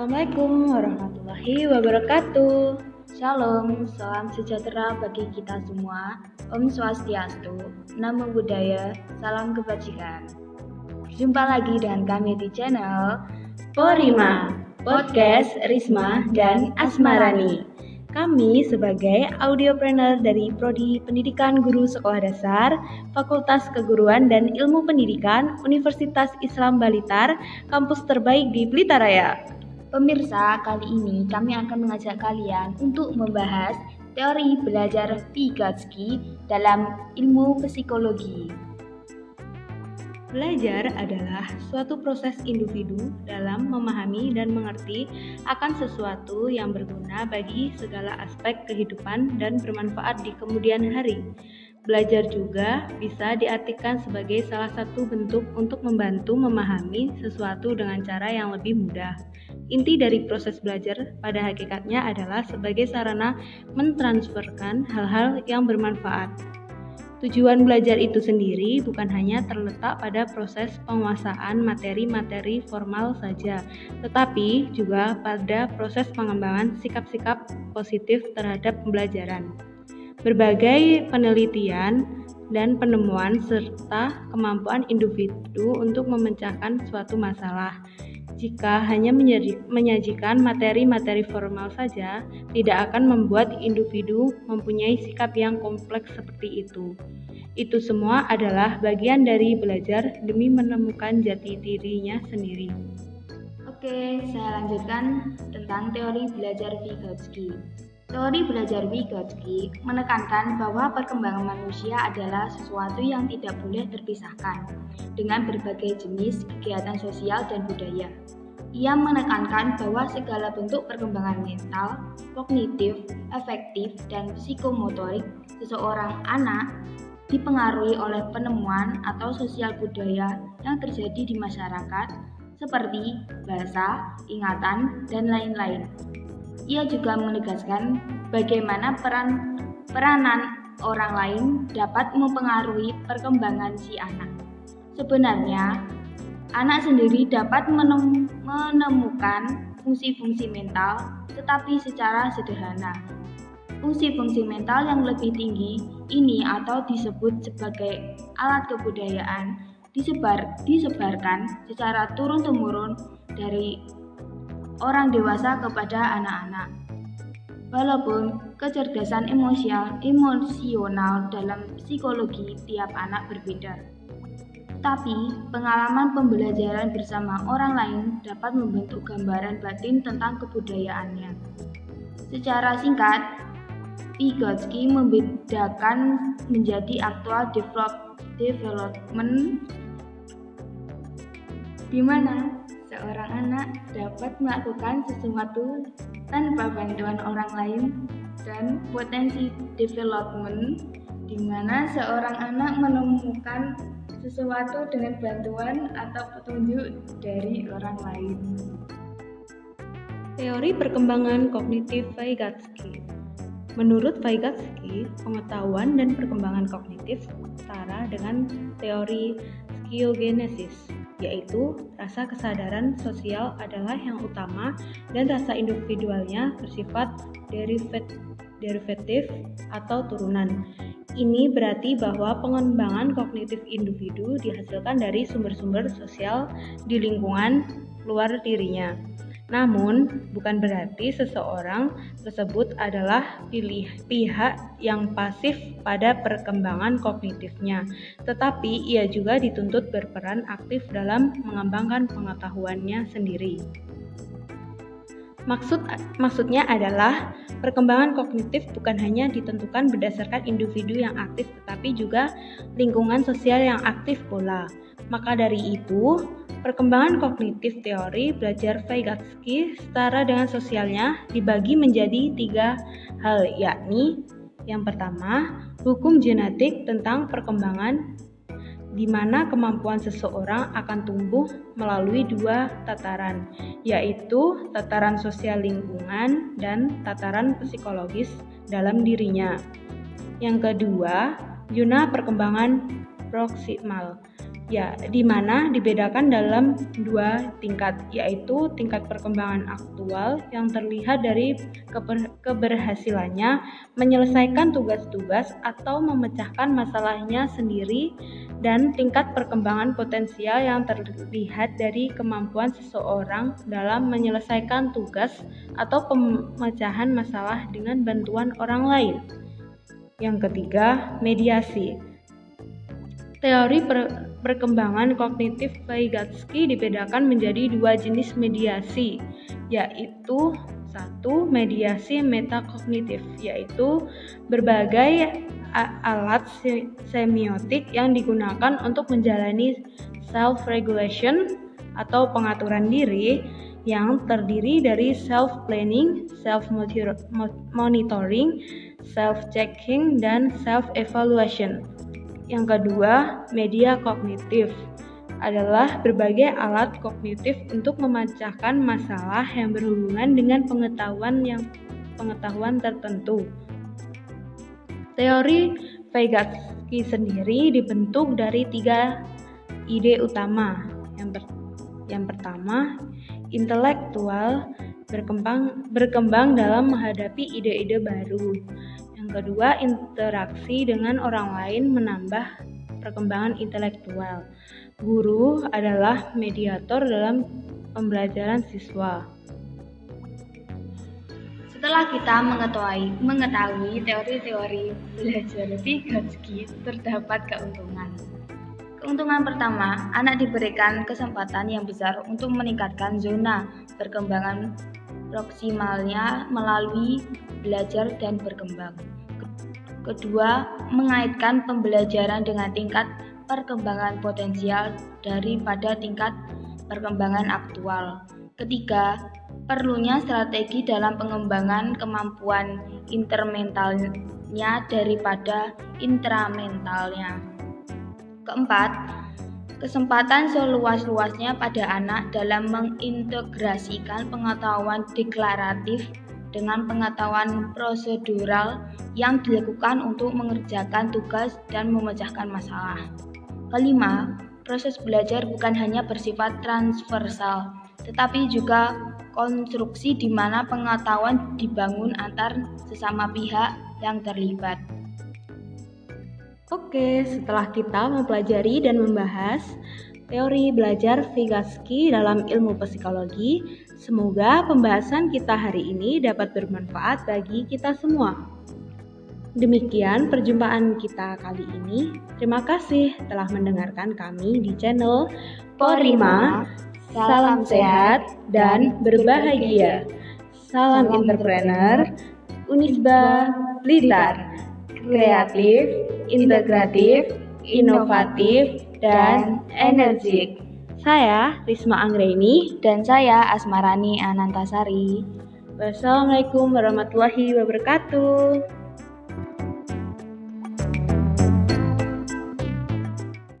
Assalamualaikum warahmatullahi wabarakatuh. Shalom, salam sejahtera bagi kita semua. Om Swastiastu, Namo Buddhaya, salam kebajikan. Jumpa lagi dengan kami di channel Porima, Podcast Risma dan Asmarani. Kami sebagai audiopreneur dari Prodi Pendidikan Guru Sekolah Dasar, Fakultas Keguruan dan Ilmu Pendidikan, Universitas Islam Balitar, kampus terbaik di Blitar Raya. Pemirsa, kali ini kami akan mengajak kalian untuk membahas teori belajar Vygotsky dalam ilmu psikologi. Belajar adalah suatu proses individu dalam memahami dan mengerti akan sesuatu yang berguna bagi segala aspek kehidupan dan bermanfaat di kemudian hari. Belajar juga bisa diartikan sebagai salah satu bentuk untuk membantu memahami sesuatu dengan cara yang lebih mudah. Inti dari proses belajar pada hakikatnya adalah sebagai sarana mentransferkan hal-hal yang bermanfaat Tujuan belajar itu sendiri bukan hanya terletak pada proses penguasaan materi-materi formal saja, tetapi juga pada proses pengembangan sikap-sikap positif terhadap pembelajaran. Berbagai penelitian dan penemuan serta kemampuan individu untuk memecahkan suatu masalah jika hanya menyajikan materi-materi formal saja, tidak akan membuat individu mempunyai sikap yang kompleks seperti itu. Itu semua adalah bagian dari belajar demi menemukan jati dirinya sendiri. Oke, saya lanjutkan tentang teori belajar Vygotsky. Teori belajar Vygotsky menekankan bahwa perkembangan manusia adalah sesuatu yang tidak boleh terpisahkan dengan berbagai jenis kegiatan sosial dan budaya. Ia menekankan bahwa segala bentuk perkembangan mental, kognitif, efektif, dan psikomotorik seseorang anak dipengaruhi oleh penemuan atau sosial budaya yang terjadi di masyarakat seperti bahasa, ingatan, dan lain-lain. Ia juga menegaskan bagaimana peran peranan orang lain dapat mempengaruhi perkembangan si anak. Sebenarnya, Anak sendiri dapat menemukan fungsi-fungsi mental, tetapi secara sederhana. Fungsi-fungsi mental yang lebih tinggi ini atau disebut sebagai alat kebudayaan disebar disebarkan secara turun-temurun dari orang dewasa kepada anak-anak. Walaupun kecerdasan emosional, emosional dalam psikologi tiap anak berbeda. Tapi, pengalaman pembelajaran bersama orang lain dapat membentuk gambaran batin tentang kebudayaannya. Secara singkat, Vygotsky membedakan menjadi aktual develop, development di mana seorang anak dapat melakukan sesuatu tanpa bantuan orang lain dan potensi development di mana seorang anak menemukan sesuatu dengan bantuan atau petunjuk dari orang lain. Teori perkembangan kognitif Vygotsky Menurut Vygotsky, pengetahuan dan perkembangan kognitif setara dengan teori skiogenesis, yaitu rasa kesadaran sosial adalah yang utama dan rasa individualnya bersifat derivatif atau turunan. Ini berarti bahwa pengembangan kognitif individu dihasilkan dari sumber-sumber sosial di lingkungan luar dirinya. Namun, bukan berarti seseorang tersebut adalah pilih pihak yang pasif pada perkembangan kognitifnya, tetapi ia juga dituntut berperan aktif dalam mengembangkan pengetahuannya sendiri. Maksud maksudnya adalah perkembangan kognitif bukan hanya ditentukan berdasarkan individu yang aktif tetapi juga lingkungan sosial yang aktif pula. Maka dari itu, perkembangan kognitif teori belajar Vygotsky setara dengan sosialnya dibagi menjadi tiga hal yakni yang pertama, hukum genetik tentang perkembangan di mana kemampuan seseorang akan tumbuh melalui dua tataran, yaitu tataran sosial lingkungan dan tataran psikologis dalam dirinya. Yang kedua, zona perkembangan proksimal. Ya, di mana dibedakan dalam dua tingkat, yaitu tingkat perkembangan aktual yang terlihat dari keber keberhasilannya menyelesaikan tugas-tugas atau memecahkan masalahnya sendiri dan tingkat perkembangan potensial yang terlihat dari kemampuan seseorang dalam menyelesaikan tugas atau pemecahan masalah dengan bantuan orang lain. Yang ketiga, mediasi. Teori per perkembangan kognitif Vygotsky dibedakan menjadi dua jenis mediasi, yaitu satu mediasi metakognitif, yaitu berbagai alat semiotik yang digunakan untuk menjalani self-regulation atau pengaturan diri yang terdiri dari self-planning, self-monitoring, self-checking, dan self-evaluation. Yang kedua, media kognitif adalah berbagai alat kognitif untuk memecahkan masalah yang berhubungan dengan pengetahuan yang pengetahuan tertentu. Teori Vygotsky sendiri dibentuk dari tiga ide utama. Yang, ber, yang pertama, intelektual berkembang berkembang dalam menghadapi ide-ide baru. Kedua, interaksi dengan orang lain menambah perkembangan intelektual. Guru adalah mediator dalam pembelajaran siswa. Setelah kita mengetahui, mengetahui teori-teori belajar Vygotsky, terdapat keuntungan. Keuntungan pertama, anak diberikan kesempatan yang besar untuk meningkatkan zona perkembangan proksimalnya melalui belajar dan berkembang. Kedua, mengaitkan pembelajaran dengan tingkat perkembangan potensial daripada tingkat perkembangan aktual. Ketiga, perlunya strategi dalam pengembangan kemampuan intermentalnya daripada intramentalnya. Keempat, kesempatan seluas-luasnya pada anak dalam mengintegrasikan pengetahuan deklaratif dengan pengetahuan prosedural yang dilakukan untuk mengerjakan tugas dan memecahkan masalah. Kelima, proses belajar bukan hanya bersifat transversal, tetapi juga konstruksi di mana pengetahuan dibangun antar sesama pihak yang terlibat. Oke, setelah kita mempelajari dan membahas teori belajar Vygotsky dalam ilmu psikologi, Semoga pembahasan kita hari ini dapat bermanfaat bagi kita semua. Demikian perjumpaan kita kali ini. Terima kasih telah mendengarkan kami di channel Porima. Salam sehat dan berbahagia. Salam entrepreneur, Unisba Blitar. Kreatif, integratif, inovatif, dan energik. Saya Risma Anggreni dan saya Asmarani Anantasari. Wassalamualaikum warahmatullahi wabarakatuh.